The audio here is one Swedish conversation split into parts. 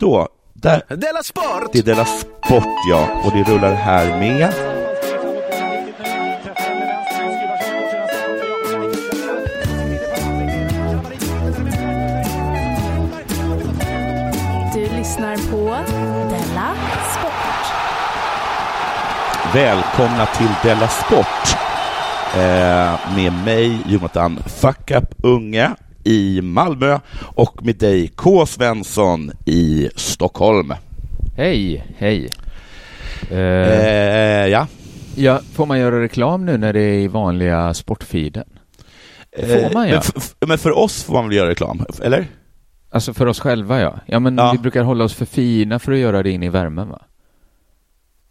Då, där. Della Sport! Det är Della Sport, ja. Och det rullar här med. Du lyssnar på Della Sport. Välkomna till Della Sport. Eh, med mig, Jonathan Fuck Up Unge i Malmö och med dig, K. Svensson i Stockholm. Hej, hej. Eh, Eh, ja. ja, får man göra reklam nu när det är i vanliga sportfeeden? Får man Eh, ja. men, f- men för oss får man väl göra reklam, eller? Alltså för oss själva ja. Ja men Ja. vi brukar hålla oss för fina för att göra det in i värmen va?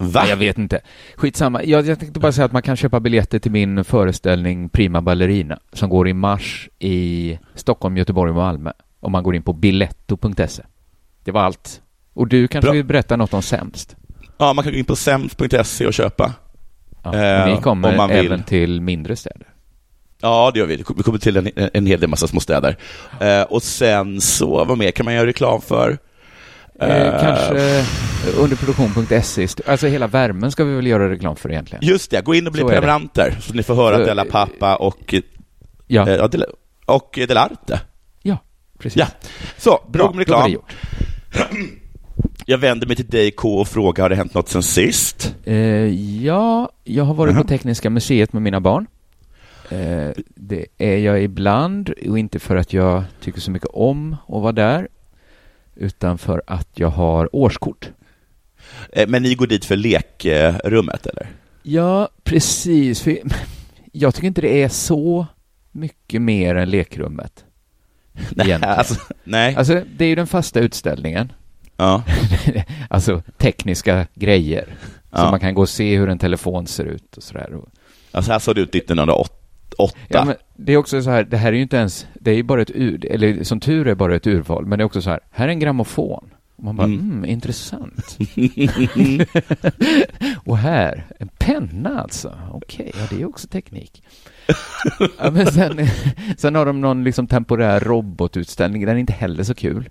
Va? Nej, jag vet inte. Skitsamma. Jag, jag tänkte bara säga att man kan köpa biljetter till min föreställning Prima Ballerina som går i mars i Stockholm, Göteborg och Malmö. Om man går in på biletto.se. Det var allt. Och du kanske Bra. vill berätta något om sämst? Ja, man kan gå in på semt.se och köpa. Ja, Eh, och ni om kommer man vill. även till mindre städer. Ja, det gör vi. Vi kommer till en, en hel del massa små städer. Eh, och sen så, vad mer kan man göra reklam för? Eh, Eh, kanske underproduktion.se. Alltså hela värmen ska vi väl göra reklam för egentligen? Just det, gå in och bli Så prenumeranter så ni får höra Eh, Della Pappa och, Ja, eh, ja, Della, och Delarte. ja precis. Ja, så, Bra, med reklam. Jag vänder mig till dig K och frågar, har det hänt något sen sist? Eh, ja, jag har varit Mhm. på Tekniska museet med mina barn. Eh, det är jag ibland, och inte för att jag tycker så mycket om att vara där, utan för att jag har årskort. Eh, men ni går dit för lekrummet, eller? Ja, precis. För jag tycker inte det är så mycket mer än lekrummet. Egentligen. alltså, nej. Alltså, det är ju den fasta utställningen. ja. alltså tekniska grejer. Så Ja. man kan gå och se hur en telefon ser ut och sådär. Och- Alltså, här såg det ut 1908. Ja, men det är också så här, det här är ju inte ens, det är ju bara ett ur, eller som tur är bara ett urval, men det är också så här, här är en grammofon. Och man bara, Mm. mm, intressant. och här, en penna alltså. Okej, ja det är också teknik. ja, men sen, sen har de någon liksom temporär robotutställning, den är inte heller så kul.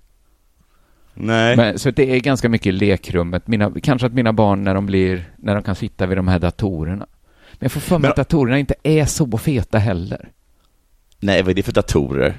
nej. Men, så det är ganska mycket lekrummet. Mina, kanske att mina barn när de blir, när de kan sitta vid de här datorerna. Men jag får för mig att datorerna inte är så feta heller. nej, vad är det för datorer?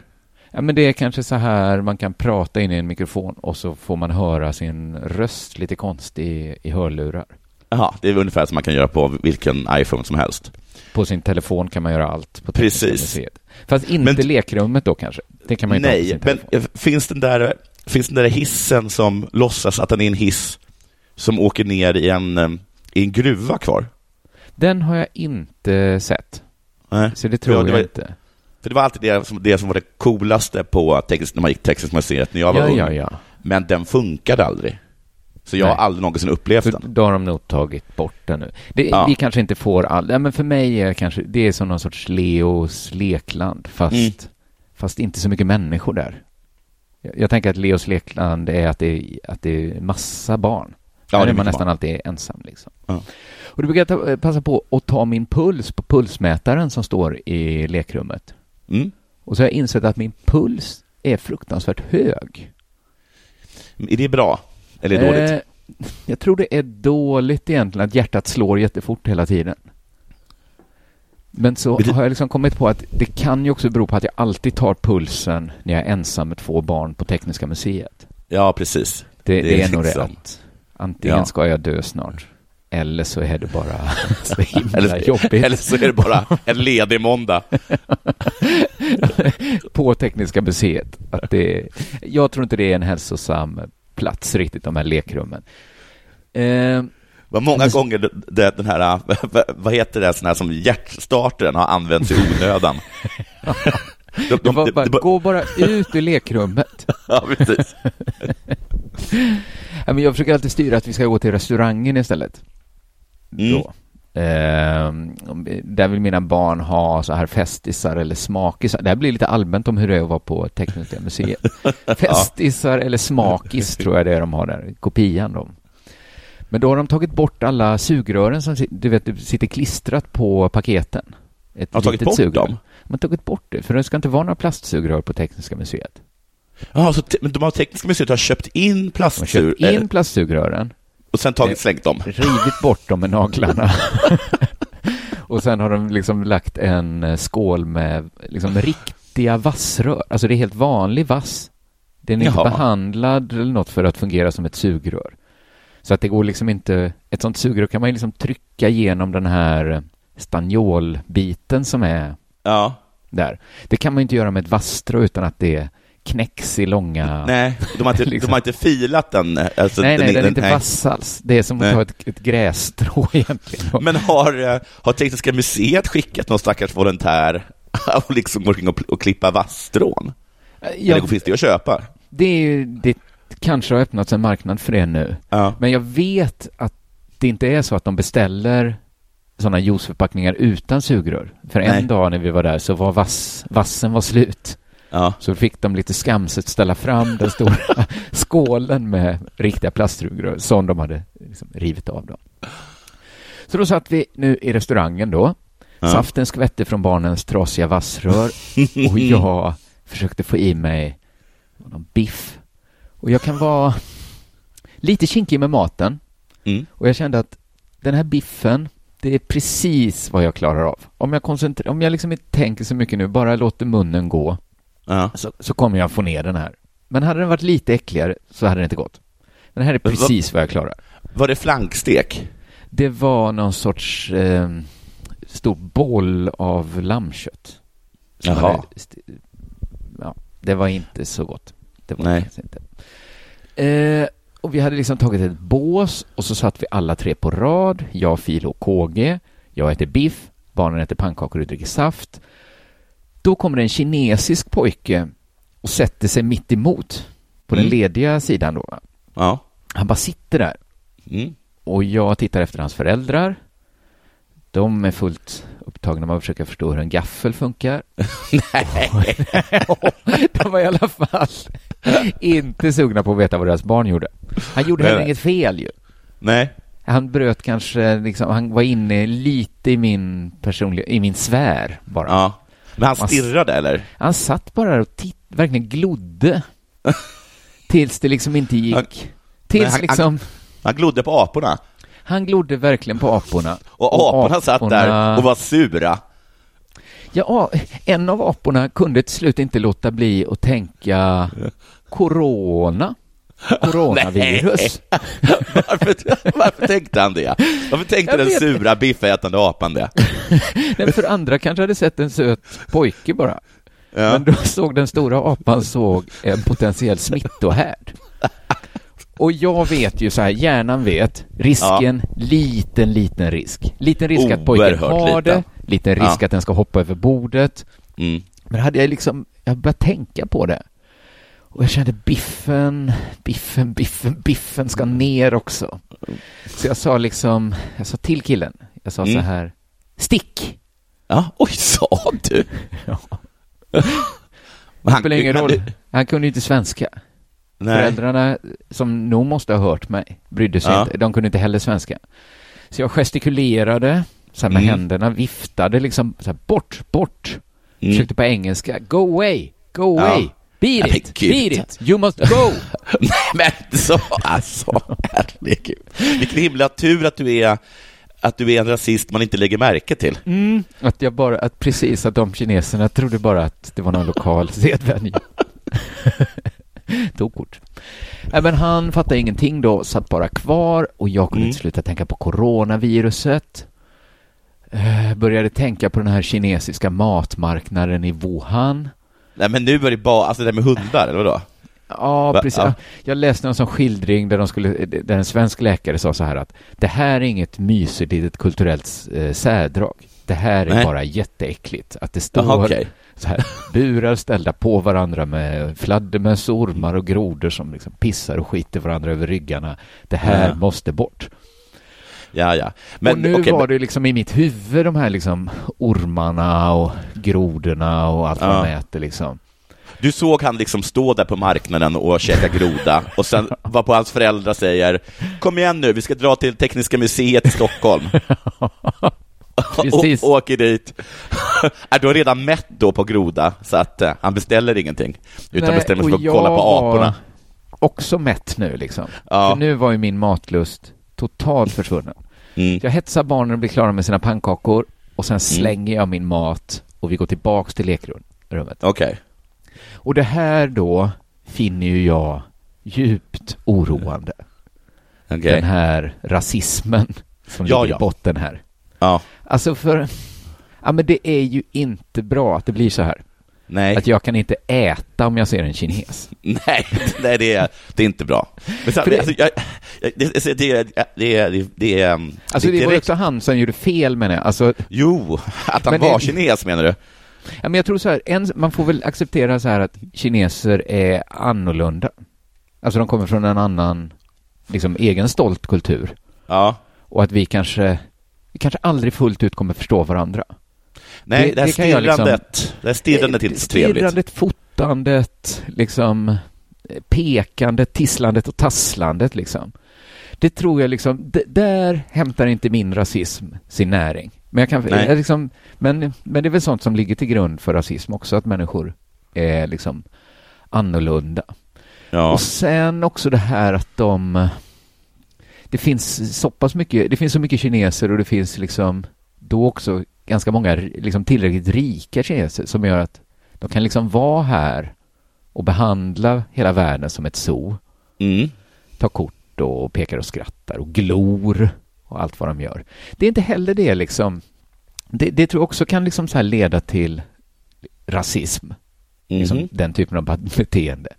Ja, men det är kanske så här man kan prata in i en mikrofon och så får man höra sin röst lite konstig i, hörlurar. Jaha, det är ungefär som man kan göra på vilken iPhone som helst. På sin telefon kan man göra allt på Precis. Fast inte Men- lekrummet då kanske. Det kan man inte Nej, men eh, finns den, där, finns den där hissen som låtsas att den är en hiss som åker ner i en, eh, i en gruva kvar? Den har jag inte sett. Nej. Så det tror Ja, det jag var- inte. För det var alltid det som, det som var det coolaste på teknisk, när man gick Tekniska museet när jag var Ja, ung. ja, ja. Men den funkade aldrig. Så jag Nej. har aldrig någonsin upplevt För den. då har de nog tagit bort den nu. Det, Ja. Vi kanske inte får all... Ja, men för mig är kanske... Det är som någon sorts Leos lekland, fast, Mm. fast inte så mycket människor där. Jag, jag tänker att Leos lekland är att det är, att det är massa barn. Ja, Där det är är man nästan barn. alltid ensam liksom. Ja. Och då brukar jag ta, passa på att ta min puls på pulsmätaren som står i lekrummet. Mm. Och så har jag insett att min puls är fruktansvärt hög. Är det bra? Eller är det dåligt? Eh, jag tror det är dåligt egentligen att hjärtat slår jättefort hela tiden. Men så det- har jag liksom kommit på att det kan ju också bero på att jag alltid tar pulsen när jag är ensam med två barn på Tekniska museet. Ja, precis. Det, det, är, nog det liksom- att antingen Ja. ska jag dö snart eller så är det bara så himla Eller, jobbigt eller så är det bara en ledig måndag. på Tekniska museet. Att det, jag tror inte det är en hälsosam plats riktigt, de här lekrummen. Eh, Vad många Men- gånger den här, vad heter det, sån här som hjärtstartaren har använts i onödan. De, det var de, bara, det- gå bara ut ur lekrummet. Ja, precis. Ja, men jag försöker alltid styra att vi ska gå till restaurangen istället. Mm. Då. Ehm, där vill mina barn ha så här festisar eller smakisar. Det här blir lite allmänt om hur det är att vara på Tekniska museet. Festisar eller smakis tror jag det är de har där, kopian då. Men då har de tagit bort alla sugrören som du vet, sitter klistrat på paketen. Ett Har de tagit litet bort sugrör. dem? De har tagit bort det, för det ska inte vara några plastsugrör på Tekniska museet. Ja, så men de har Tekniska museet har köpt in De har köpt in plastsugrören, och sen tagit slängt dem. rivit bort dem med naglarna. och sen har de liksom lagt en eh, skål med liksom riktiga vassrör. Alltså det är helt vanlig vass. Den är inte Jaha. behandlad eller något för att fungera som ett sugrör. Så att det går liksom inte, ett sånt sugrör kan man ju liksom trycka igenom den här stanniolbiten som är Ja, där. Det kan man ju inte göra med ett vasstrå utan att det knäcks i långa... nej, de har inte, Liksom. de har inte filat den. Alltså, nej, nej, den är inte nej. vass alls. Det är som att Nej. ta ett, ett grässtrå egentligen. Men har, eh, har Tekniska museet skickat någon stackars volontär och liksom går och, och klippa vasstrån? Ja, Eller finns det att köpa? det är det kanske har öppnats en marknad för det nu. Ja. Men jag vet att det inte är så att de beställer sådana juiceförpackningar utan sugrör. För en Nej. dag när vi var där så var vass, vassen var slut. Ja. Så fick de lite skamset ställa fram den stora skålen med riktiga plastsugrör som de hade liksom rivit av. Då. Så då satt vi nu i restaurangen då. Ja. Saften skvätte från barnens trasiga vassrör och jag försökte få i mig någon biff. Och jag kan vara lite kinkig med maten Mm. och jag kände att den här biffen, det är precis vad jag klarar av. Om jag, koncentrerar, om jag liksom inte tänker så mycket nu, bara låter munnen gå, Ja. så, så kommer jag få ner den här. Men hade den varit lite äckligare så hade det inte gått. Det här är precis vad jag klarar. Var det flankstek? Det var någon sorts eh, stor boll av lammkött. Jaha. hade Ja, det var inte så gott. Det var Nej. inte. Eh, och vi hade liksom tagit ett bås och så satt vi alla tre på rad. Jag, Filo och KG. Jag äter biff. Barnen äter pannkakor och dricker saft. Då kommer en kinesisk pojke och sätter sig mitt emot på den Mm. lediga sidan då. Ja. Han bara sitter där Mm. och jag tittar efter hans föräldrar. De är fullt upptagna med att försöka förstå hur en gaffel funkar. Nej. De var i alla fall inte sugna på att veta vad deras barn gjorde. Han gjorde heller inget fel ju. Nej. Han bröt kanske, liksom, han var inne lite i min personliga, i min sfär bara. Ja. Men han stirrade eller? Han satt bara där och titt, verkligen glodde. Tills det liksom inte Han- gick. Tills han- han- liksom, Han glodde på aporna. han glodde verkligen på aporna. Och aporna satt där aporna- och var sura. Ja, en av aporna kunde till slut inte låta bli att tänka corona. Coronavirus. varför, varför tänkte han det? Varför tänkte den sura biffätande apan det? Nej, för andra kanske hade sett en söt pojke bara. Ja. Men då såg den stora apan såg en potentiell smittohärd. Och jag vet ju så här, hjärnan vet, risken, liten, liten risk. Liten risk att pojken Oerhört har liten. det, liten risk Ja. att den ska hoppa över bordet. Mm. Men hade jag liksom, jag började tänka på det. Och jag kände biffen, biffen, biffen, biffen ska ner också. Så jag sa liksom, jag sa till killen, jag sa Mm. så här, stick! Ja, oj, sa du? Ja. Det spelar ingen roll. du- Han kunde ju inte svenska. Nej. Föräldrarna, som nog måste ha hört mig, brydde sig Ja. inte. De kunde inte heller svenska. Så jag gestikulerade, så här med Mm. händerna, viftade liksom, så här, bort, bort. Mm. Försökte på engelska, go away, go Ja. away. Beat Ja, it, gud. beat it, you must go. Nej, men så, alltså, herregud. Vilken himla tur att du är att du är en rasist man inte lägger märke till. Mm. Att jag bara, att precis, att de kineserna trodde bara att det var någon lokal sedvänja. Tog kort. Men han fattade ingenting då, satt bara kvar och jag kunde Mm. inte sluta tänka på coronaviruset. Eh, började tänka på den här kinesiska matmarknaden i Wuhan. Nej, men nu är det bara, alltså det med hundar, eller vadå? Ja, precis. Ja. Jag läste en sån skildring där, de skulle, där en svensk läkare sa så här att det här är inget mysigt litet kulturellt eh, särdrag. Det här är Nej. bara jätteäckligt. Att det står Jaha, okej. så här, burar ställda på varandra med fladdermöss, ormar och grodor som liksom pissar och skiter varandra över ryggarna. Det här Ja. måste bort. Ja, ja. och nu okej, var men- det liksom i mitt huvud de här liksom ormarna och grodorna och allt vad Ja. äter liksom. Du såg han liksom stå där på marknaden och käka groda och sen var på hans föräldrar säger Kom igen nu, vi ska dra till Tekniska museet i Stockholm. Precis. och åker dit. är du redan mätt då på groda, så att uh, han beställer ingenting, utan Nej, bestämmer sig för att kolla på aporna. också mätt nu liksom. Ja. Nu var ju min matlust totalt försvunnen. Mm. Jag hetsar barnen att bli klara med sina pannkakor och sen slänger jag min mat och vi går tillbaks till lekrummet. Okej. Och det här då finner ju jag djupt oroande. Okej. Den här rasismen som Ja, ligger ja. i botten här. Ja. Alltså för, ja men det är ju inte bra att det blir så här. Nej. Att jag kan inte äta om jag ser en kines. Nej, nej det, är, det är inte bra. Men För det- alltså, jag, det, det, det, det, det, det är... Alltså det, var ju direkt- också han som gjorde fel menar jag. Alltså, Jo, att han var det- kines menar du? ja, men jag tror så här, en, man får väl acceptera så här att kineser är annorlunda. Alltså de kommer från en annan, liksom egen stolt kultur. Ja. Och att vi kanske, vi kanske aldrig fullt ut kommer förstå varandra. Nej, Det- det, här det liksom- stirrandet, det här stirrandet är inte så trevligt. Stirrandet, fotandet, liksom eh, pekandet, tisslandet och tasslandet liksom. Det tror jag liksom, där hämtar inte min rasism sin näring. Men, jag kan, jag liksom, men, men det är väl sånt som ligger till grund för rasism också, att människor är liksom annorlunda. Ja. Och sen också det här att de... Det finns så pass mycket, det finns så mycket kineser och det finns liksom då också ganska många liksom tillräckligt rika kineser som gör att de kan liksom vara här och behandla hela världen som ett zoo. Mm. Ta kort och pekar och skrattar och glor och allt vad de gör. Det är inte heller det liksom. Det, det tror jag också kan liksom så leda till rasism. Liksom Mhm. den typen av beteende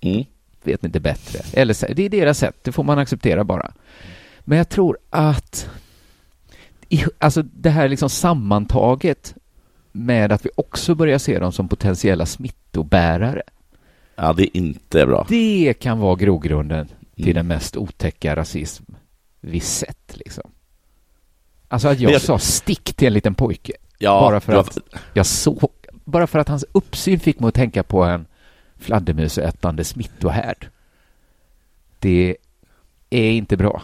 Mm. vet inte bättre. Eller så- det är deras sätt, det får man acceptera bara. Men jag tror att i, alltså det här liksom sammantaget med att vi också börjar se dem som potentiella smittobärare. Ja, det är inte bra. Det kan vara grogrunden till Mm. den mest otäcka rasism vi sett liksom. Alltså att jag, jag- sa stick till en liten pojke. Ja, bara för att jag såg, bara för att hans uppsyn fick mig att tänka på en fladdermusätande smittohärd. Det är inte bra.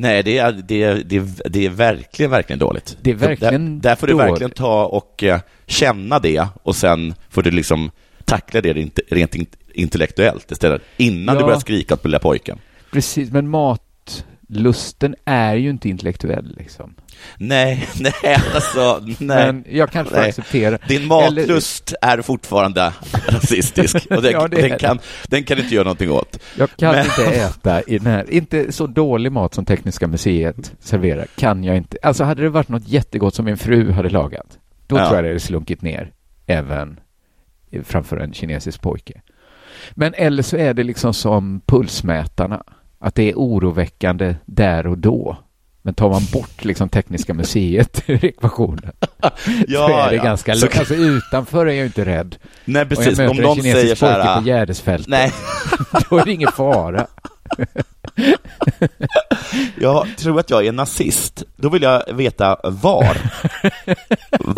Nej, det är, det, är, det, är, det är verkligen, verkligen dåligt. Det är verkligen där, där får du dåligt. verkligen ta och eh, känna det och sen får du liksom tackla det rent, rent in- intellektuellt istället, innan Ja. du börjar skrika åt lilla pojken. Precis, men matlusten är ju inte intellektuell liksom. Nej, nej, alltså, nej. Men jag kanske Nej. acceptera. Din matlust är fortfarande rasistisk och den, Ja, är den, kan, den kan inte göra någonting åt. Jag kan Men- inte äta i den här, inte så dålig mat som Tekniska museet serverar, kan jag inte. Alltså hade det varit något jättegott som min fru hade lagat, då Ja. tror jag det hade slunkit ner, även framför en kinesisk pojke. Men eller så är det liksom som pulsmätarna, att det är oroväckande där och då. Men tar man bort liksom Tekniska museet ur ekvationen, så är det ganska Så- lugnt. Alltså utanför är jag inte rädd. Nej, Och jag precis. möter Om en kinesisk säger pojke här... på Gärdesfältet, Nej, då är det ingen fara. jag tror att jag är nazist. Då vill jag veta var.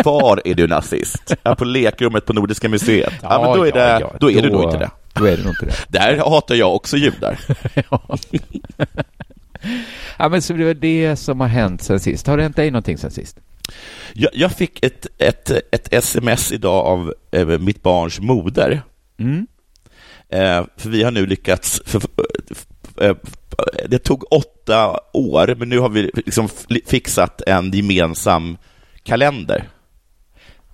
Var är du nazist? Ja, på lekrummet på Nordiska museet. Ja, men då är, det, ja, då är du nog inte det. Då är det nog inte det. Där hatar jag också judar. Ja. men så det var det som har hänt sen sist. Har det hänt dig någonting sen sist? Jag, jag fick ett, ett, ett sms idag av eh, mitt barns moder. Mm. Eh, för vi har nu lyckats... För, för, eh, det tog åtta år, men nu har vi liksom fixat en gemensam kalender.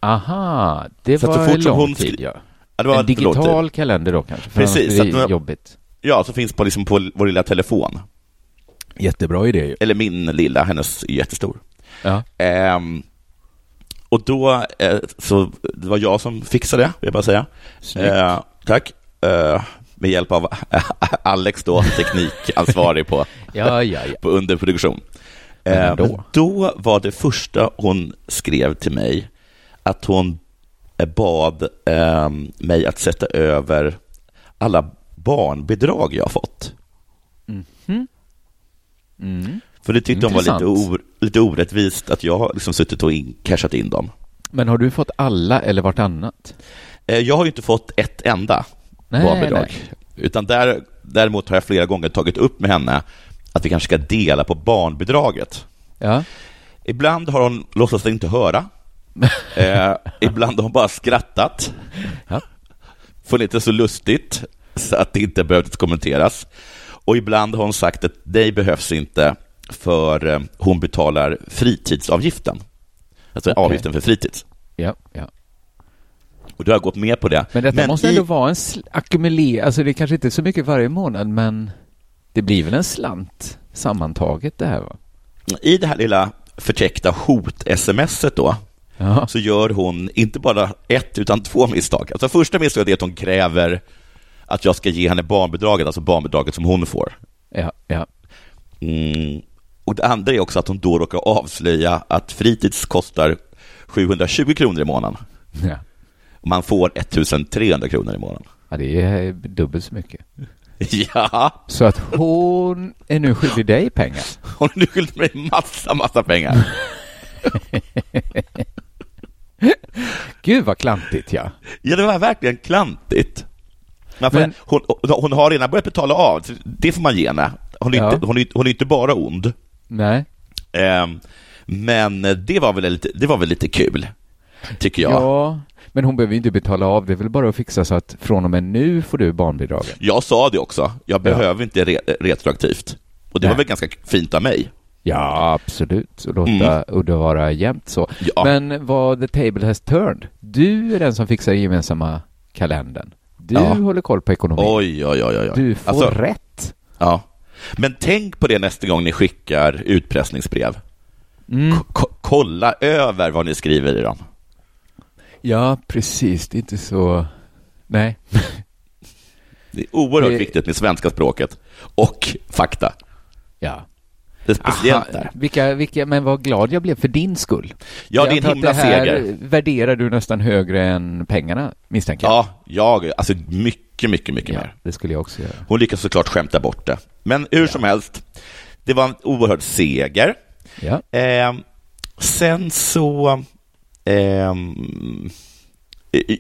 Aha, det Så så var fort som lång hon tid, ja. Ja, det var En digital kalender då kanske? För Precis, så att- jobbigt. Ja, så finns på, liksom på vår lilla telefon. Jättebra idé ju. Eller min lilla, hennes är jättestor. Ja. Ehm, och då, eh, så det var jag som fixade det, vill jag bara säga. Eh, tack. Eh, med hjälp av Alex då, teknikansvarig på, Ja, ja, ja. på underproduktion. Eh, ändå. men då var det första hon skrev till mig att hon eh, bad eh, mig att sätta över alla barnbidrag jag fått. Mhm. Mm. För det tyckte hon var lite, Intressant. or, lite orättvist att jag har liksom suttit och in, cashat in dem. Men har du fått alla eller vartannat? Eh, Jag har ju inte fått ett enda Nej, barnbidrag. nej. Utan där, däremot har jag flera gånger tagit upp med henne att vi kanske ska dela på barnbidraget. Ja. Ibland har hon låtsats inte höra. Eh, ibland har hon bara skrattat. Ja. Funnit inte så lustigt så att det inte behövt kommenteras. Och ibland har hon sagt att det behövs inte för eh, hon betalar fritidsavgiften. Alltså Okej. avgiften för fritids. Ja, ja. Och du har gått med på det. Men detta måste i- ändå vara en sl- ackumulering, alltså det är kanske inte är så mycket varje månad, men det blir väl en slant sammantaget det här va? I det här lilla förtäckta hot-smset då, Ja, så gör hon inte bara ett utan två misstag. Alltså första misstaget är att hon kräver att jag ska ge henne barnbidraget, alltså barnbidraget som hon får. ja, ja. Mm. Och det andra är också att hon då råkar avslöja att fritids kostar 720 kronor i månaden. ja. Man får 1300 kronor i månaden. ja det är dubbelt så mycket. Ja, Så att hon är nu skyldig dig pengar. hon är nu skyldig mig massa, massa pengar. Gud vad klantigt ja. Ja, det var verkligen klantigt. Men, hon, hon har redan börjat betala av, det får man ge henne. Hon är, Ja. inte, hon är, hon är inte bara ond. Nej. Ehm, men det var, väl lite, det var väl lite kul, tycker jag. Ja, men hon behöver ju inte betala av. Det är väl bara att fixa så att från och med nu får du barnbidragen. Jag sa det också, jag behöver inte re, retroaktivt. Och det Nej. var väl ganska fint av mig. Ja, absolut. Och låta Mm. udda vara jämnt så. Ja. Men vad the table has turned. Du är den som fixar gemensamma kalendern. Du Ja. håller koll på ekonomin. Oj, oj, oj, oj. Du får Alltså, rätt. Ja. Men tänk på det nästa gång ni skickar utpressningsbrev. Mm. Ko- kolla över vad ni skriver i dem. Ja, precis. Det är inte så... Nej. Det är oerhört Det- viktigt med svenska språket och fakta. Ja. Det är speciellt Aha, där. vilka, vilka, men vad glad jag blev för din skull. Ja, Jag det är en himla seger. värderar du nästan högre än pengarna, misstänker jag. Ja, jag, alltså mycket, mycket, mycket Ja, mer. det skulle jag också göra. Hon lyckas såklart skämta bort det. Men hur som helst, det var en oerhörd seger. Ja. Ehm, sen så... ehm,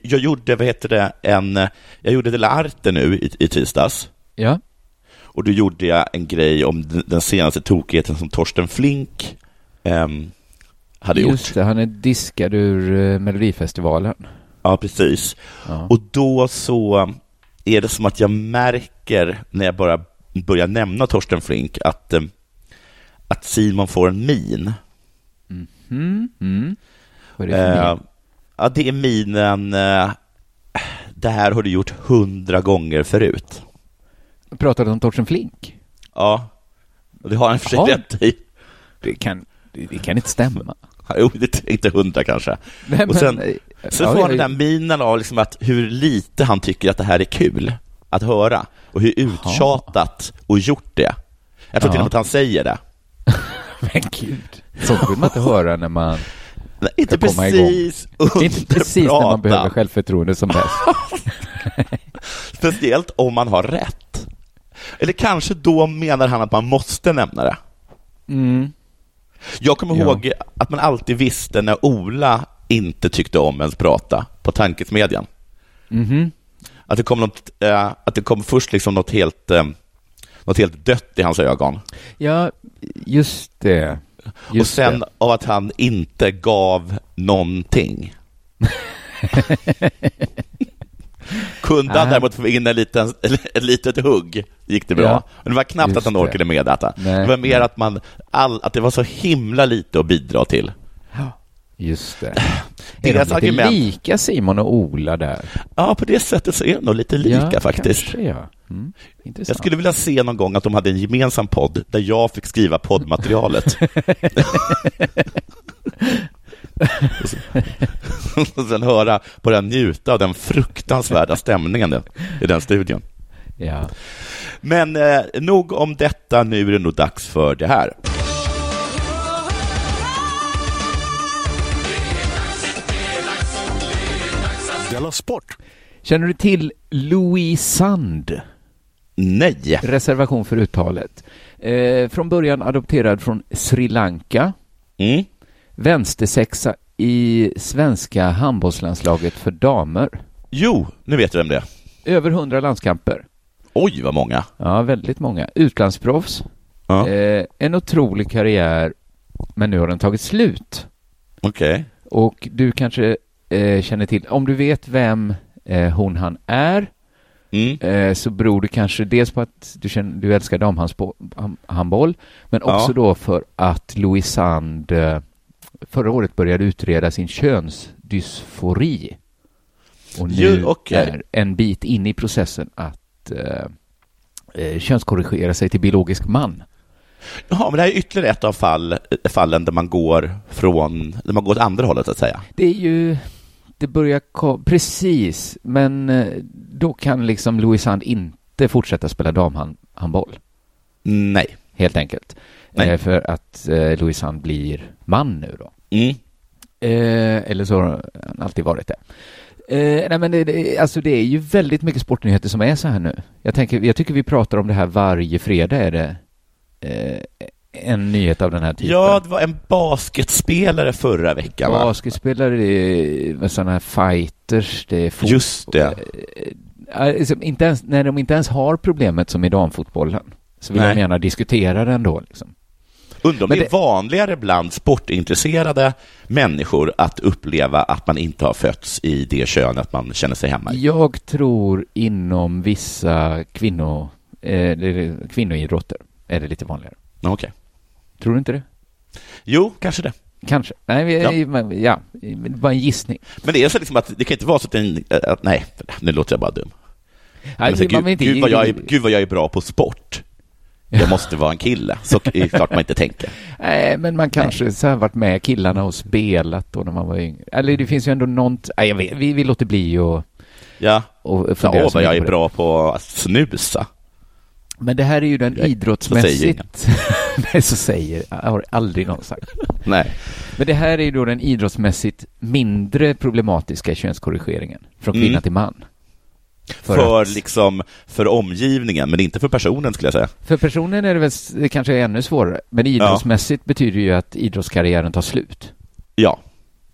jag gjorde, vad heter det, en... Jag gjorde Dela Arte nu i, i tisdags. Ja. Och då gjorde jag en grej om den, senaste tokigheten som Torsten Flink ehm, hade Just gjort. det, han är diskad ur eh, Melodifestivalen. Ja, precis. Ja. Och då så är det som att jag märker när jag bara börjar nämna Torsten Flink att, eh, att Simon får en min. Mm. Mm. Vad är det för Eh, min? ja, det är minen eh, det här har du gjort hundra gånger förut. Pratade om Torsten Flink? Ja, och det har han för sig rätt i. Det kan, det, kan inte stämma. Jo, det är inte hundra kanske. Nej, Och sen- Så ja, får han den där minen av liksom att hur lite han tycker att det här är kul att höra och hur uttjatat och gjort det. Jag tror till och Ja. med att han säger det. Men gud, sånt vill man inte höra när man... Nej, inte precis är inte precis när man behöver självförtroende som bäst. Speciellt om man har rätt. Eller kanske då menar han att man måste nämna det. Mm. Jag kommer Ja. ihåg att man alltid visste när Ola inte tyckte om ens prata på Tankesmedjan. Mhm. Att det kom, något, eh, att det kom först liksom något helt, eh, något helt dött i hans ögon. Ja, just det. Just och sen det. av att han inte gav någonting. Kunde han däremot få in en liten, ett litet hugg gick det bra. Ja, Men det var knappt just att han det. orkade med detta. Nej, det var mer att, man, all, att det var så himla lite att bidra till. Just det. Är Deras de lite argument- lika Simon och Ola där? Ja, på det sättet så är de nog lite lika ja, faktiskt. Kanske, ja. Mm. Jag skulle vilja se någon gång att de hade en gemensam podd där jag fick skriva poddmaterialet. och sen höra på den njuta av den fruktansvärda stämningen i- i den studion. Ja. Men eh, nog om detta, nu är det nog dags för det här. Della Sport! Känner du till Louis Sand? Nej. Reservation för uttalet. Eh, från början adopterad från Sri Lanka. Mm. Vänstersexa i svenska handbollslandslaget för damer. Jo, nu vet du vem det är. Över hundra landskamper. Oj, vad många. Ja, väldigt många. Utlandsproffs. Ja. Eh, en otrolig karriär Men nu har den tagit slut. Okej. Och du kanske eh, känner till, om du vet vem eh, hon han är, Mm. eh, så beror det kanske dels på att du, känner, du älskar damhandboll, men Ja. också då för att Louise Sand eh, förra året började utreda sin könsdysfori. Och nu Ju, okej. är en bit in i processen att eh, eh, könskorrigera sig till biologisk man. Jaha, men det här är ytterligare ett av fall, fallen där man går från, där man går åt andra hållet så att säga. Det är ju, det börjar precis, men eh, då kan liksom Louise Sand inte fortsätta spela damhandboll, Nej. helt enkelt. Nej. Eh, för att eh, Louise Sand blir man nu då. Mm. Eh, eller så har han alltid varit det. Eh, nej men det, det, alltså det är ju väldigt mycket sportnyheter som är så här nu. Jag, tänker, jag tycker vi pratar om det här varje fredag är det eh, en nyhet av den här typen. Ja, det var en basketspelare förra veckan va? Basketspelare, det är sådana här fighters, det är fotboll. Just det. Alltså, inte ens, när de inte ens har problemet som i damfotbollen så vill Nej. de gärna diskutera det ändå. Liksom. Undrar om Men det är det- vanligare bland sportintresserade människor att uppleva att man inte har fötts i det könet man känner sig hemma i. Jag tror inom vissa kvinno, eh, det kvinnoidrotter är det lite vanligare. Okej. Tror du inte det? Jo, kanske det. Kanske. Nej, vi, Ja. Men, ja, det var en gissning. Men det är så liksom att det kan inte vara så att, en, att nej, nu låter jag bara dum. Nej, Men så, man gud, vill inte- gud, vad jag är, gud vad jag är bra på sport. Jag måste vara en kille. Så är det klart man inte tänker. Nej, men man kanske så här varit med killarna och spelat då när man var yngre. Eller det finns ju ändå något, nej, jag vet, vi, vi låter bli och, Ja, och ja så vad jag är på det. bra på att snusa. Men det här är ju den Nej, så säger idrottsmässigt... Nej, så säger jag. har aldrig någon sagt. Nej. Men det här är ju då den idrottsmässigt mindre problematiska könskorrigeringen från kvinna Mm. till man. För, att- liksom, för omgivningen, men inte för personen skulle jag säga. För personen är det väl kanske är ännu svårare. Men idrottsmässigt betyder ju att idrottskarriären tar slut. Ja,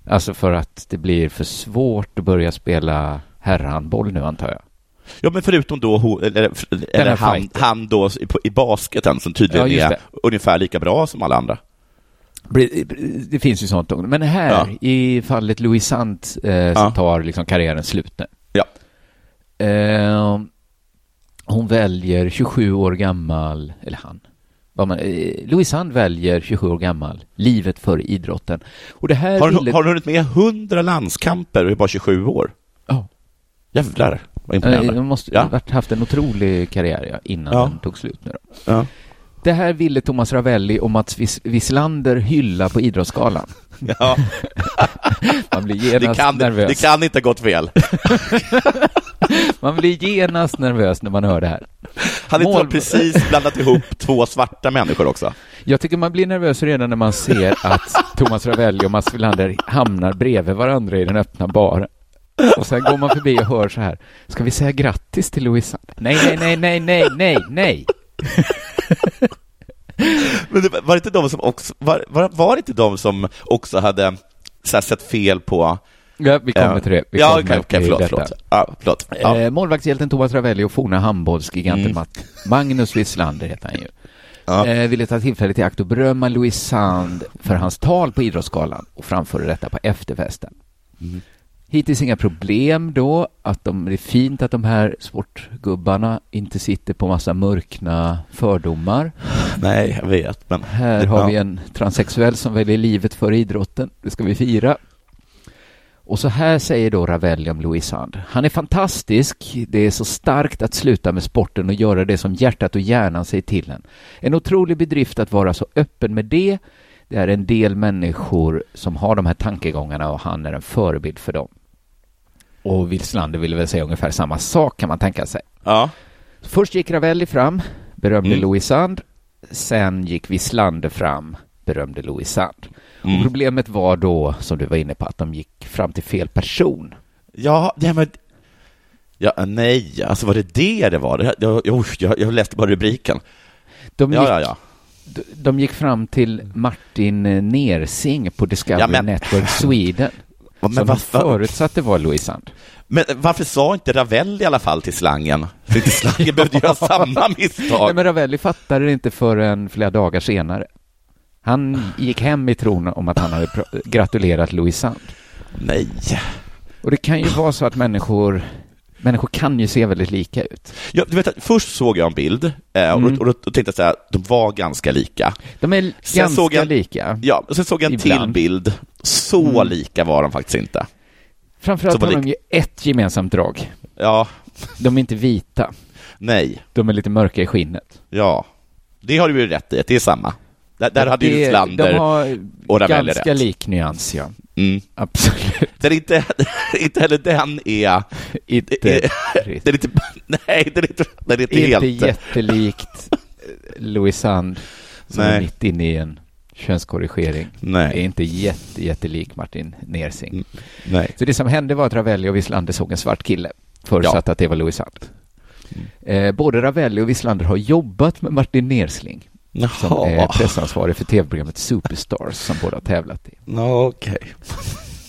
Alltså för att det blir för svårt att börja spela herrhandboll nu antar jag. Ja, men förutom då, eller, eller han, han då i, basketen som tydligen Ja, är ungefär lika bra som alla andra. Det finns ju sånt. Men här Ja. i fallet Louis Sant eh, så Ja. tar liksom karriären slut nu. Eh, hon väljer 27 år gammal, eller han. Vad man, eh, Louis Sand väljer 27 år gammal, livet för idrotten. Och det här Har ville... hon, har hon hunnit med 100 landskamper och är bara 27 år? Ja. Jävlar, vad Eh, imponerande. Hon måste Ja. haft en otrolig karriär ja, innan Ja. den tog slut nu då. Ja. Det här ville Thomas Ravelli och Mats Vis- Wislander hylla på Idrottsgalan. Ja, Man blir det, genast kan, nervös. det kan inte ha gått fel. Man blir genast nervös när man hör det här. Han Mål- precis blandat ihop två svarta människor också. Jag tycker man blir nervös redan när man ser att Thomas Ravelli och Mats Wilander hamnar bredvid varandra i den öppna baren. Och sen går man förbi och hör så här. Ska vi säga grattis till Louisa? Nej, nej, nej, nej, nej, nej, nej. Men det, var det inte de som också, var, var, var det inte de som också hade så här, sett fel på... Ja, vi kommer till det. Vi ja, okej, okej, till förlåt, detta. förlåt. Ja, förlåt. Ja. Eh, målvaktshjälten Thomas Ravelli och forna handbollsgiganten Mm. Magnus Wislander heter han ju. Ja. Eh, ville ta tillfället i akt och berömma Louis Sand för hans tal på Idrottsgalan och framföra detta på efterfesten. Mm. Hittills inga problem då, att de, det är fint att de här sportgubbarna inte sitter på massa mörkna fördomar. Nej, jag vet, men... Här har Ja. vi en transsexuell som väljer livet före idrotten. Det ska vi fira. Och så här säger då Ravelli om Louis Sand. Han är fantastisk. Det är så starkt att sluta med sporten och göra det som hjärtat och hjärnan säger till en. En otrolig bedrift att vara så öppen med det. Det är en del människor som har de här tankegångarna och han är en förebild för dem. Och Wislander ville väl säga ungefär samma sak kan man tänka sig. Ja. Först gick Ravelli fram, berömde Mm. Louis Sand. Sen gick Wislander fram, berömde Louis Sand. Och Mm. problemet var då, som du var inne på, att de gick fram till fel person. Ja, ja, men... Ja, nej, alltså var det det det var? Jag, jag, jag, jag läste bara rubriken. De gick, Ja, ja, ja. de- de gick fram till Martin Nersing på Discovery Ja, men- Network Sweden. Men, som varför, förutsatte var Louis Sand. men varför sa inte Ravelli i alla fall till slangen? Inte slangen behövde göra samma misstag. Nej, men Ravelli fattade det inte förrän flera dagar senare. Han gick hem i tron om att han hade gratulerat Louis Sand. Nej. Och det kan ju vara så att människor, människor kan ju se väldigt lika ut. Ja, du vet, att först såg jag en bild eh, och, Mm. och då, då tänkte jag här, de var ganska lika. De är Sen ganska jag- lika. Ja, och sen såg jag en till Ibland. bild. Så Mm. lika var de faktiskt inte. Framförallt har de ju ett gemensamt drag. Ja, De är inte vita. nej, De är lite mörka i skinnet. ja. Det har du ju rätt i, att det är samma. Där, där hade ju Det- Slander De har och Ravelli ganska rätt. lik nyans, ja. Mm. Absolut. Den är inte, inte heller den är... Inte, Den är inte... Nej, den är inte, den är inte inte helt... jättelikt eh, Louis Sand som Nej. är mitt inne i en könskorrigering. Är Nej, inte jätte, jättelik Martin Nersing. Mm. nej. Så det som hände var att Ravelli och Wislander såg en svart kille. Förutsatt att det var Louis Sand. Mm. Eh, både Ravelli och Wislander har jobbat med Martin Nersling som är Jaha, pressansvarig för tv-programmet Superstars som båda tävlat i. okej.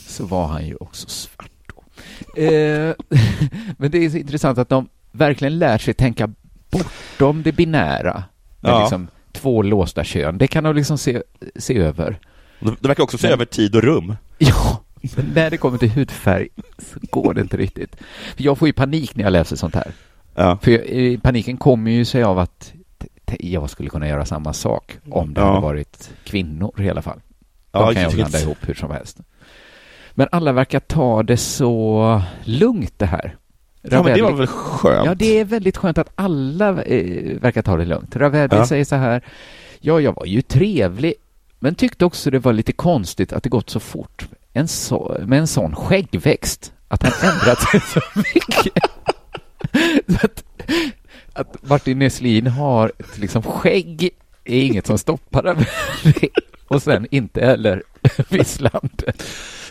Så var han ju också svart då. Eh, men det är så intressant att de verkligen lär sig tänka bortom det binära med Ja. liksom två låsta kön. Det kan de liksom se, se över. De verkar också se Men- över tid och rum. Ja, men när det kommer till hudfärg så går det inte riktigt. För jag får ju panik när jag läser sånt här. Ja. För jag, paniken kommer ju sig av att jag skulle kunna göra samma sak om det Ja. hade varit kvinnor i alla fall. De Ja, kan jag blanda ihop hur som helst. Men alla verkar ta det så lugnt det här. Ja, men det var Ravelli- väl skönt? Ja, det är väldigt skönt att alla eh, verkar ta det lugnt. Ravelli Ja. säger så här, ja, jag var ju trevlig, men tyckte också det var lite konstigt att det gått så fort en så, med en sån skäggväxt, att han ändrat sig så mycket. så att, att Martin Neslin har liksom skägg är inget som stoppar Ravelli. Och sen inte heller Wislander.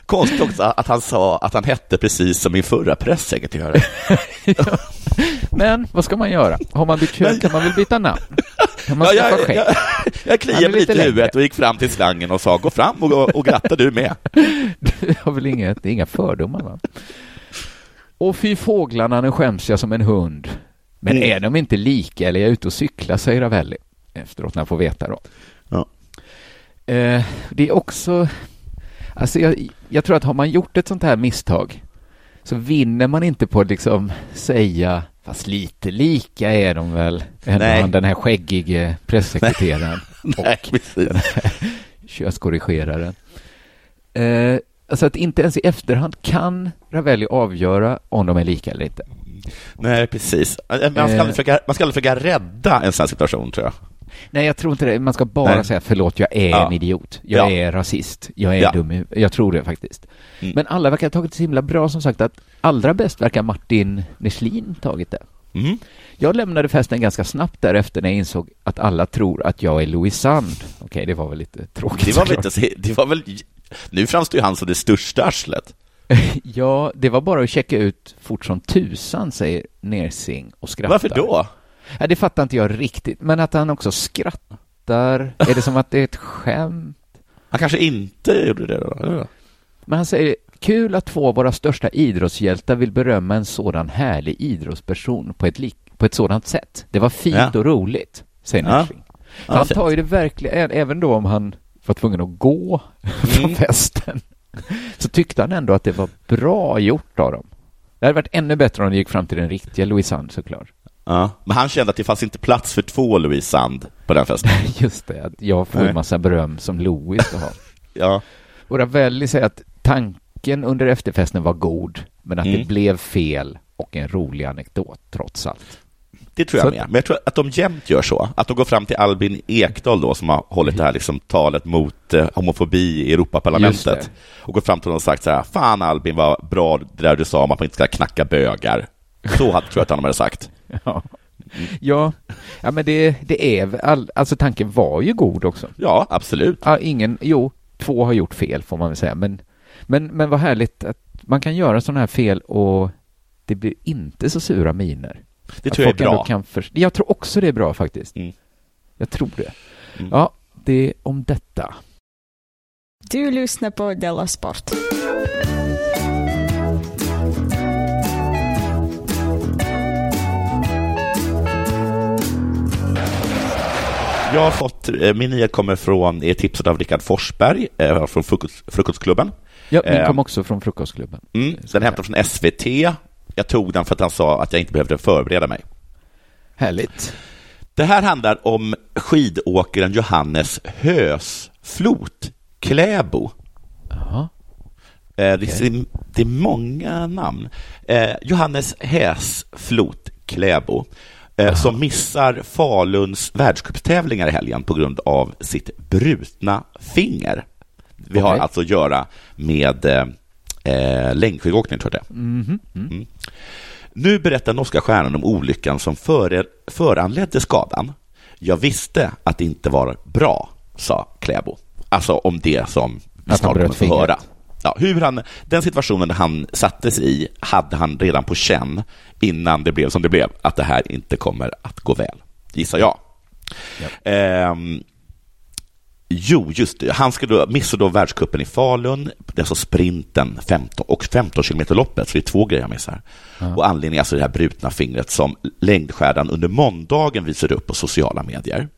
Konstigt också att han sa att han hette precis som min förra pressekreterare. Men vad ska man göra? Har man bytt kön kan man väl byta namn? Kan man Ja, jag, jag, jag kliade mig lite i huvudet och gick fram till slangen och sa gå fram och, och gratta du med. Du har väl inga, det är inga fördomar va? Och fy fåglarna, nu skäms jag som en hund. Men Mm. är de inte lika eller är jag ute och cyklar, säger Ravelli. Efteråt när han får veta då. Ja. Eh, det är också, alltså jag, jag tror att har man gjort ett sånt här misstag så vinner man inte på att liksom säga, fast lite lika är de väl, han den här skäggige pressekreteraren. Nej, precis. könskorrigeraren. Eh, alltså att inte ens i efterhand kan Ravelli avgöra om de är lika eller inte. Nej, precis. Man ska, Eh. aldrig försöka, man ska aldrig försöka rädda en sån här situation, tror jag. Nej, jag tror inte det. Man ska bara Nej. säga förlåt, jag är Ja. en idiot. Jag Ja. är rasist. Jag är Ja. dum. Jag tror det faktiskt. Mm. Men alla verkar ha tagit det så himla bra som sagt att allra bäst verkar Martin Neslin tagit det. Mm. Jag lämnade festen ganska snabbt därefter när jag insåg att alla tror att jag är Louis Sand. Okej, det var väl lite tråkigt Det var väl inte, det var väl, nu framstår ju han som det största arslet. Ja, det var bara att checka ut fort som tusan, säger Nersing och skrattar. Varför då? Ja, det fattar inte jag riktigt, men att han också skrattar. Är det som att det är ett skämt? Han kanske inte gjorde det då? Men han säger, kul att två av våra största idrottshjältar vill berömma en sådan härlig idrottsperson på ett, lik, på ett sådant sätt. Det var fint Ja. och roligt, säger Ja. Nersing. Ja, han tar ju det verkligen, även då om han var tvungen att gå från Mm. festen, så tyckte han ändå att det var bra gjort av dem. Det hade varit ännu bättre om de gick fram till den riktiga Louis Sand såklart. Ja. Men han kände att det fanns inte plats för två Louise Sand på den festen. Just det, att jag får Nej. en massa beröm som Louis ska ha. Ja. Och Ravelli säger att tanken under efterfesten var god, men att det Mm. blev fel och en rolig anekdot trots allt. Det tror jag Så med. Men jag tror att de jämt gör så. Att de går fram till Albin Ekdal då, som har hållit det här liksom, talet mot eh, homofobi i Europaparlamentet. Och går fram till honom och sagt så här, fan Albin vad bra det där du sa om att man inte ska knacka bögar. Så hade, tror jag att han hade sagt. Ja, ja, ja men det, det är all, alltså tanken var ju god också. Ja, absolut. Ja, ingen, jo, två har gjort fel får man väl säga, men, men, men vad härligt att man kan göra sådana här fel och det blir inte så sura miner. Det tror jag är bra. Kan för... Jag tror också det är bra faktiskt. Mm. Jag tror det. Mm. Ja, det är om detta. Du lyssnar på Della Sport. Jag har fått, eh, min nyhet kommer från, är tipsad av Rickard Forsberg eh, från frukost, Frukostklubben. Ja, min Eh, kom också från Frukostklubben. Mm, den hämtad från SVT. Jag tog den för att han sa att jag inte behövde förbereda mig. Härligt. Det här handlar om skidåkaren Johannes Hösflot Kläbo. Jaha. Eh, det, är, det är många namn. Eh, Johannes Häsflot Kläbo, eh, som missar Faluns världscupstävlingar i helgen på grund av sitt brutna finger. Vi har Okej. alltså att göra med eh, längdskidåkning, tror jag det är. Mhm. Mm. Nu berättar norska stjärnan om olyckan som före, föranledde skadan. Jag visste att det inte var bra, sa Kläbo. Alltså om det som vi snart kommer få höra. Ja, hur han, den situationen han sattes i hade han redan på känn innan det blev som det blev, att det här inte kommer att gå väl, gissar jag. Ehm, jo, just det. Han ska då missa då världscupen i Falun, det är alltså sprinten 15 och 15 kilometerloppet, så det är två grejer jag missar. Och anledningen är alltså det här brutna fingret som längdskärdan under måndagen visade upp på sociala medier.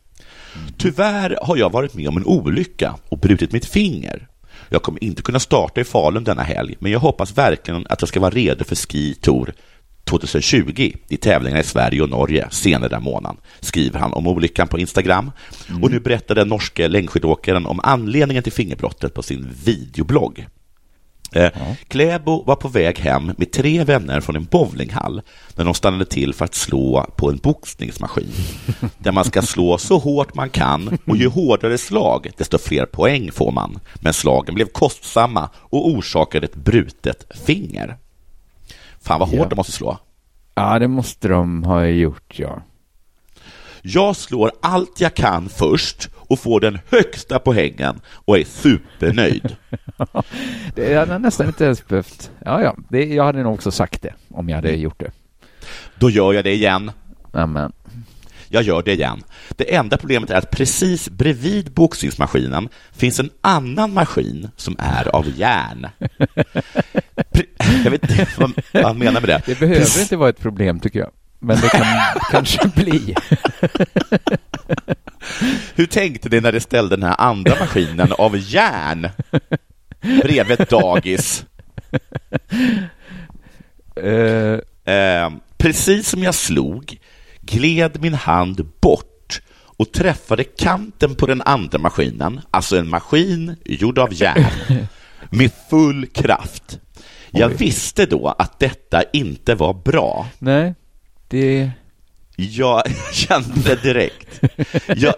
Tyvärr har jag varit med om en olycka och brutit mitt finger. Jag kommer inte kunna starta i Falun denna helg, men jag hoppas verkligen att jag ska vara redo för Ski Tour 2020 i tävlingar i Sverige och Norge senare den månaden, skriver han om olyckan på Instagram. Och nu berättar den norske längdskidåkaren om anledningen till fingerbrottet på sin videoblogg. Eh, Kläbo var på väg hem med tre vänner från en bowlinghall när de stannade till för att slå på en boxningsmaskin där man ska slå så hårt man kan och ju hårdare slag, desto fler poäng får man. Men slagen blev kostsamma och orsakade ett brutet finger. Fan vad hårt Ja. de måste slå. Ja, det måste de ha gjort, ja. Jag slår allt jag kan först och får den högsta poängen och är supernöjd. Det hade jag nästan inte ens behövt. Ja, ja. Det, jag hade nog också sagt det om jag hade gjort det. Då gör jag det igen. Amen. Jag gör det igen. Det enda problemet är att precis bredvid boxningsmaskinen finns en annan maskin som är av järn. Jag vet inte vad han menar med det. Det behöver Precis- inte vara ett problem, tycker jag. Men det kan kanske bli. Hur tänkte ni när ni ställde den här andra maskinen av järn bredvid ett dagis? Eh, Eh, precis som jag slog gled min hand bort och träffade kanten på den andra maskinen, alltså en maskin gjord av järn, med full kraft. Jag visste då att detta inte var bra. nej, det... Jag kände direkt. Jag,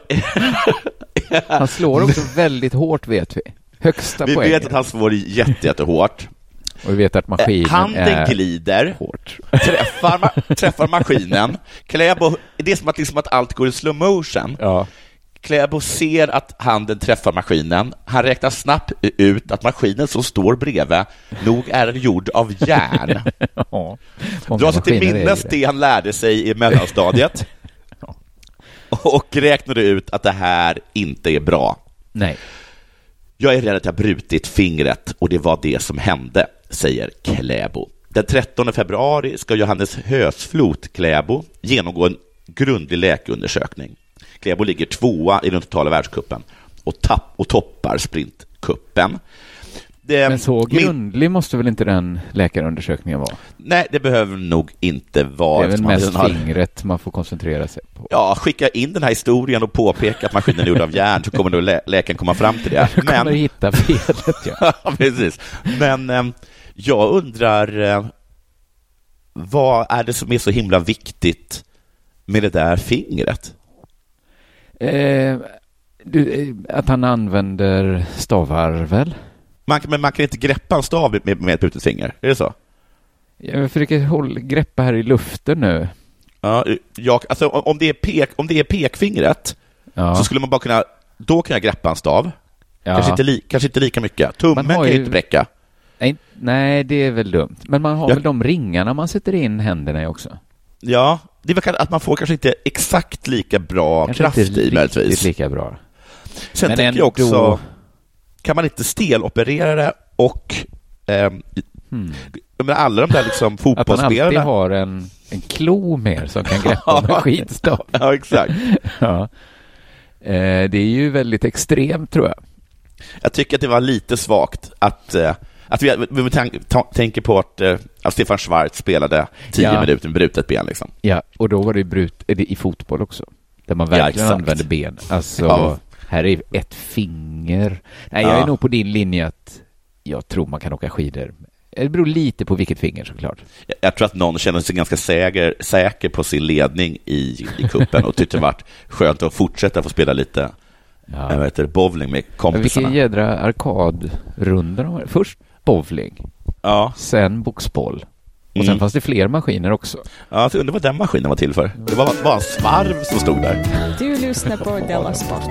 Han slår också väldigt hårt, vet vi. Högsta vi poängen. vet att han slår jätte, jättehårt. Och vi vet att maskinen Eh, Handen är glider. hårt. träffar, ma- träffar maskinen. Kläbo, det är som att, liksom att allt går i slow motion. Ja. Kläbo ser att handen träffar maskinen. Han räknar snabbt ut att maskinen som står bredvid nog är gjord av järn. ja. Drar sig till minnes det. det han lärde sig i mellanstadiet och räknade ut att det här inte är bra. Nej. Jag är rädd att jag brutit fingret och det var det som hände, säger Kläbo. Den 13 februari ska Johannes Hösflot Kläbo genomgå en grundlig läkeundersökning. Kläbo ligger tvåa i den totala världscupen och, tapp, och toppar sprintcupen. Det, Men så min- grundlig måste väl inte den läkarundersökningen vara? Nej, det behöver nog inte Det vara. är väl mest han har- fingret man får koncentrera sig på. Ja, skicka in den här historien och påpeka att maskinen är gjord av järn så kommer nog lä- läkaren komma fram till det. Jag kommer Men, hitta felet, ja. ja, precis. Men eh, jag undrar, eh, vad är det som är så himla viktigt med det där fingret? Eh, du, eh, att han använder stavarvel? Man, kan- men man kan inte greppa en stav med, med ett brutet finger, är det så? Jag försöker hålla, greppa här i luften nu. Ja, jag, alltså, om, det är pek, om det är pekfingret Ja. så skulle man bara kunna, då kan jag greppa en stav. ja. Kanske, inte li, kanske inte lika mycket. Tummen Man kan ju- inte bräcka. Nej, nej, det är väl dumt. Men man har Ja. väl de ringarna man sätter in händerna i också? Ja, det är väl att man får kanske inte exakt lika bra Kanske kraft inte i möjligtvis. lika bra. Sen Men tänker jag också, kan man inte steloperera det och ehm, Hmm. menar, alla de där liksom Att man alltid fotbollsspelarna. har en, en klo mer som kan greppa med skitstav. Ja, exakt. Ja. Eh, det är ju väldigt extremt tror jag. Jag tycker att det var lite svagt att, eh, att vi, vi ta, tänker på att, eh, att Stefan Schwarz spelade tio Ja. minuter med brutet ben. Liksom. Ja, och då var det brut är det i fotboll också. Där man Ja, verkligen exakt. använder ben. Alltså, Ja. här är ett finger. Nej, jag Ja. är nog på din linje att jag tror man kan åka skidor. Det beror lite på vilket finger såklart. Jag, jag tror att någon känner sig ganska säker, säker på sin ledning i, i kuppen och tyckte det varit skönt att fortsätta få spela lite Ja. jag vet, bowling med kompisarna. vilken jädra arkadrunda de var. Först bowling, Ja, sen boxboll. Och sen Mm. fanns det fler maskiner också. ja, jag undrar vad den maskinen var till för. Det var bara en svarv som stod där. Du lyssnar på Della Sport.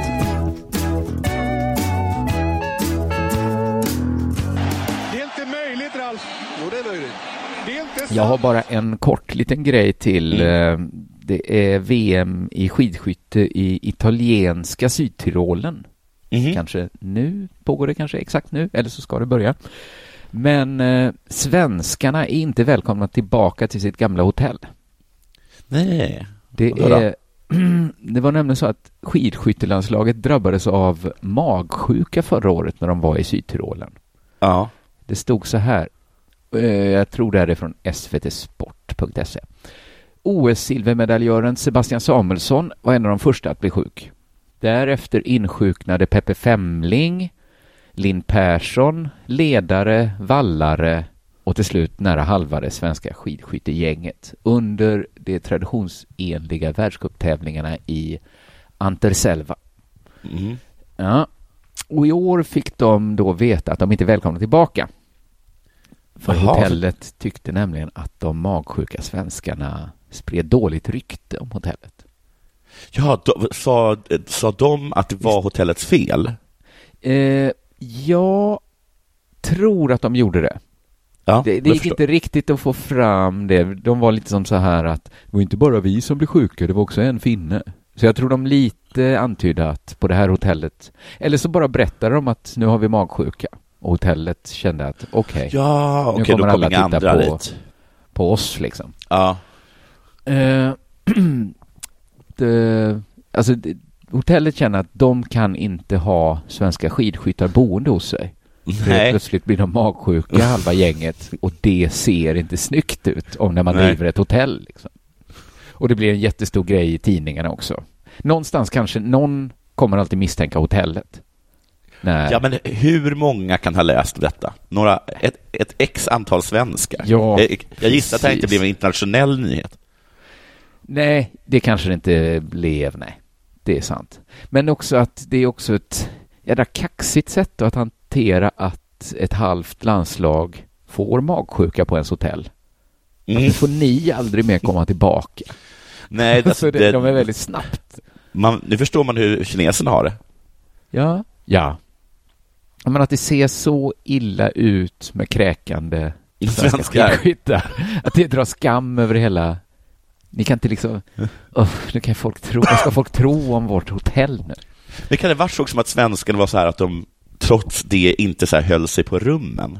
Det är inte möjligt, Ralf. Jo, det är möjligt. Det är inte sant. Jag har bara en kort liten grej till. Mm. Eh, Det är VM i skidskytte i italienska Sydtyrolen. Mhm. Kanske nu, pågår det kanske exakt nu, eller så ska det börja. Men eh, svenskarna är inte välkomna tillbaka till sitt gamla hotell. Nej. Det, är, det var nämligen så att skidskyttelandslaget drabbades av magsjuka förra året när de var i Sydtyrolen. Ja. Det stod så här, eh, jag tror det här är från svtsport.se. OS-silvermedaljören Sebastian Samuelsson var en av de första att bli sjuk. Därefter insjuknade Peppe Femling, Linn Persson, ledare, vallare och till slut nära halva det svenska skidskyttegänget under de traditionsenliga världscuptävlingarna i Anterselva. Mhm. Ja. Och i år fick de då veta att de inte är välkomna tillbaka. För Jaha. hotellet tyckte nämligen att de magsjuka svenskarna spred dåligt rykte om hotellet. Ja, då, sa, sa de att det var hotellets fel? Eh, jag tror att de gjorde det. Ja, Det, det gick förstår. inte riktigt att få fram det. De var lite som så här att det var inte bara vi som blev sjuka, det var också en finne. Så jag tror de lite antydde att på det här hotellet, eller så bara berättade de att nu har vi magsjuka. Och hotellet kände att okej, Ja, Nu okej, då kommer kommer alla titta andra på- dit. på oss liksom. Ja. Eh, det, alltså, det, hotellet känner att de kan inte ha svenska skidskyttar boende hos sig. Nej. Plötsligt blir de magsjuka halva gänget och det ser inte snyggt ut om när man Nej. driver ett hotell. Liksom. Och det blir en jättestor grej i tidningarna också. Någonstans kanske, någon kommer alltid misstänka hotellet. När, Ja, men hur många kan ha läst detta? Några, ett, ett x antal svenskar? Ja, jag, jag gissar att det inte blev en internationell nyhet. Nej, det kanske det inte blev, nej. Det är sant. Men också att det är också ett jädra kaxigt sätt att hantera att ett halvt landslag får magsjuka på ens hotell. Mm. Nu får ni aldrig mer komma tillbaka. Nej, det, Så det, de är väldigt snabbt. man, nu förstår man hur kineserna har det. Ja. Ja. Men att det ser så illa ut med kräkande svenska skidskyttar. Att det drar skam över hela... Ni kan inte liksom... Oh, nu kan folk tro... Vad ska folk tro om vårt hotell nu? Men kan det vara så som att svenskarna var så här att de trots det inte så här höll sig på rummen?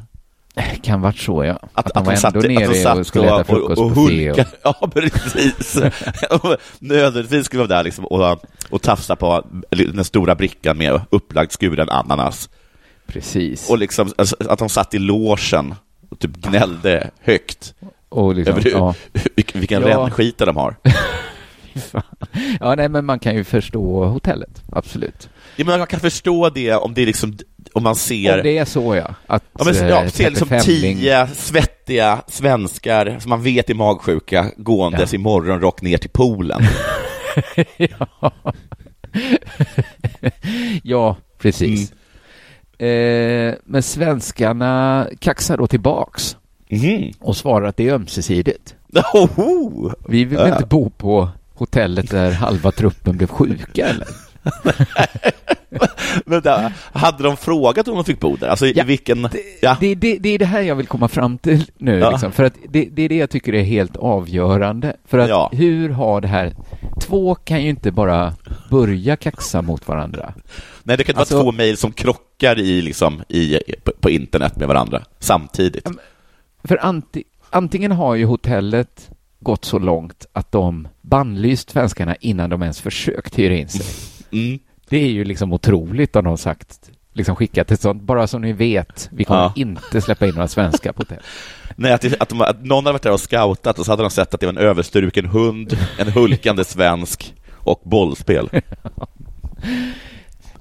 Kan varit så, ja. Att, de att var ändå satt- de nere och skulle äta frukostbuffé. Och, hulka- Ja, precis. Och Nödvändigtvis skulle vara där liksom och, och tafsa på den stora brickan med upplagd skuren ananas. precis. Och liksom alltså, att de satt i låsen och typ gnällde högt Och liksom, över ja. vilken, Ja. rännskita de har. Ja, nej, men man kan ju förstå hotellet. Absolut. Ja, men man kan förstå det om det är liksom, om man ser Om det är så, ja. Att Ja, men, eh, ja, ser Peppe liksom tio svettiga svenskar som man vet är magsjuka gåendes i morgonrock ner till poolen. ja. ja, precis. Mm. Eh, men svenskarna kaxar då tillbaks Mhm. och svarar att det är ömsesidigt. Oho! Vi vill Ja. inte bo på hotellet där halva truppen blev sjuka, eller? Vänta, hade de frågat om de fick bo där? Alltså, i Ja, vilken... Ja. Det, det, det är det här jag vill komma fram till nu, Ja. liksom, för att det, det är det jag tycker är helt avgörande. För att Ja. hur har det här... Två kan ju inte bara börja kaxa mot varandra. Nej, det kan inte Alltså- vara två mejl som krockar i, liksom, i, på internet med varandra samtidigt. För anti, antingen har ju hotellet gått så långt att de bannlyst svenskarna innan de ens försökt hyra in sig. Mm. Det är ju liksom otroligt om de sagt, liksom skickat ett sånt, bara så ni vet, vi kommer Ja. inte släppa in några svenskar på hotell. Nej, att, att, de, att någon hade varit där och scoutat och så hade de sett att det var en överstruken hund, en hulkande svensk och bollspel.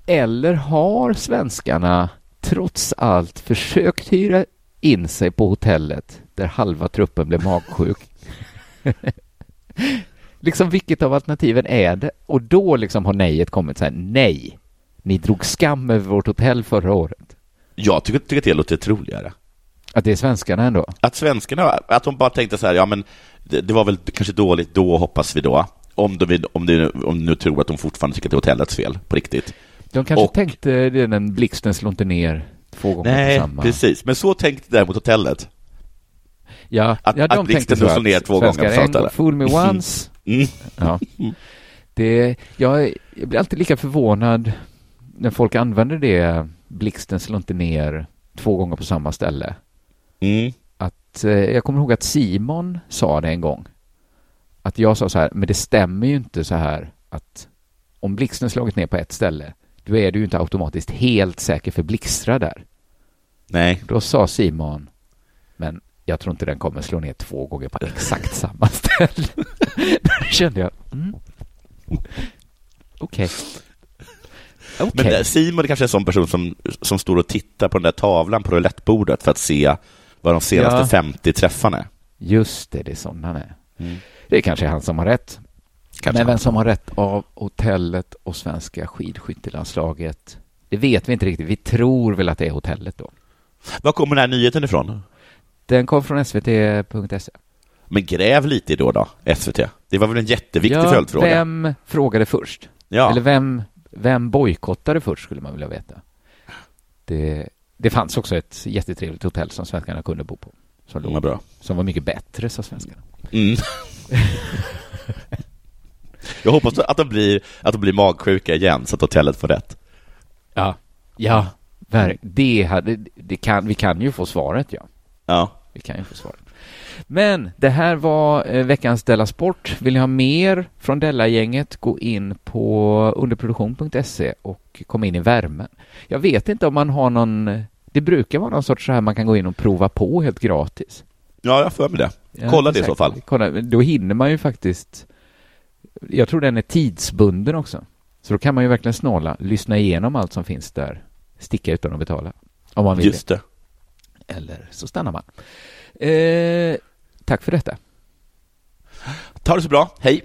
Eller har svenskarna trots allt försökt hyra in sig på hotellet där halva truppen blev magsjuk? liksom vilket av alternativen är det? Och då liksom har nejet kommit så här, nej, ni drog skam över vårt hotell förra året. Jag tycker, tycker att det låter troligare. Att det är svenskarna ändå? Att svenskarna, att de bara tänkte så här, ja men det, det var väl kanske dåligt då, hoppas vi då. Om de, vill- om, de, om de nu tror att de fortfarande tycker att det är hotellets fel, på riktigt. De kanske Och- tänkte det, den blixten slår inte ner två gånger Nej, på samma... precis. Men så tänkte däremot hotellet. Ja, Att- ja att de blixten tänkte så slår ner att två gånger på en gång, fool me once. Mm. Ja. Det, jag, jag blir alltid lika förvånad när folk använder det, blixten slår inte ner två gånger på samma ställe. Mm. Att, eh, jag kommer ihåg att Simon sa det en gång. Att jag sa så här, men det stämmer ju inte så här att om blixten slagit ner på ett ställe, då är du ju inte automatiskt helt säker för blixtrar där. Nej. Då sa Simon, men jag tror inte den kommer slå ner två gånger på exakt samma ställe. Då kände jag, mm. okej. Okej. Men eh, Simon är kanske en sån person som, som står och tittar på den där tavlan på roulettebordet för att se vad de senaste Ja. 50 träffarna är. Just det, det är sån han är. Mm. Det är kanske han som har rätt. Kanske Men vem som har rätt av hotellet och svenska skidskyttelandslaget, det vet vi inte riktigt. Vi tror väl att det är hotellet då. Var kommer den här nyheten ifrån? Den kom från svt.se. Men gräv lite i då, då, SVT. Det var väl en jätteviktig Ja, följdfråga? vem frågade först? Ja. Eller vem, vem bojkottade först skulle man vilja veta. Det, det fanns också ett jättetrevligt hotell som svenskarna kunde bo på. Som, låg, bra. som var mycket bättre, sa svenskarna. Mm. Jag hoppas att de, blir, att de blir magsjuka igen så att hotellet får rätt. Ja, ja, det hade, det kan, vi kan ju få svaret, ja. Ja. Vi kan ju få svaret. Men det här var eh, veckans Della Sport. Vill ni ha mer från Della-gänget, gå in på underproduktion.se och kom in i värmen. Jag vet inte om man har någon... Det brukar vara någon sorts så här man kan gå in och prova på helt gratis. Ja, jag får med det. Kolla inte det i så fall. Kolla, då hinner man ju faktiskt... Jag tror den är tidsbunden också. Så då kan man ju verkligen snåla, lyssna igenom allt som finns där, sticka utan att betala. Om man vill Just det. det. Eller så stannar man. Eh, tack för detta. Ta det så bra. Hej!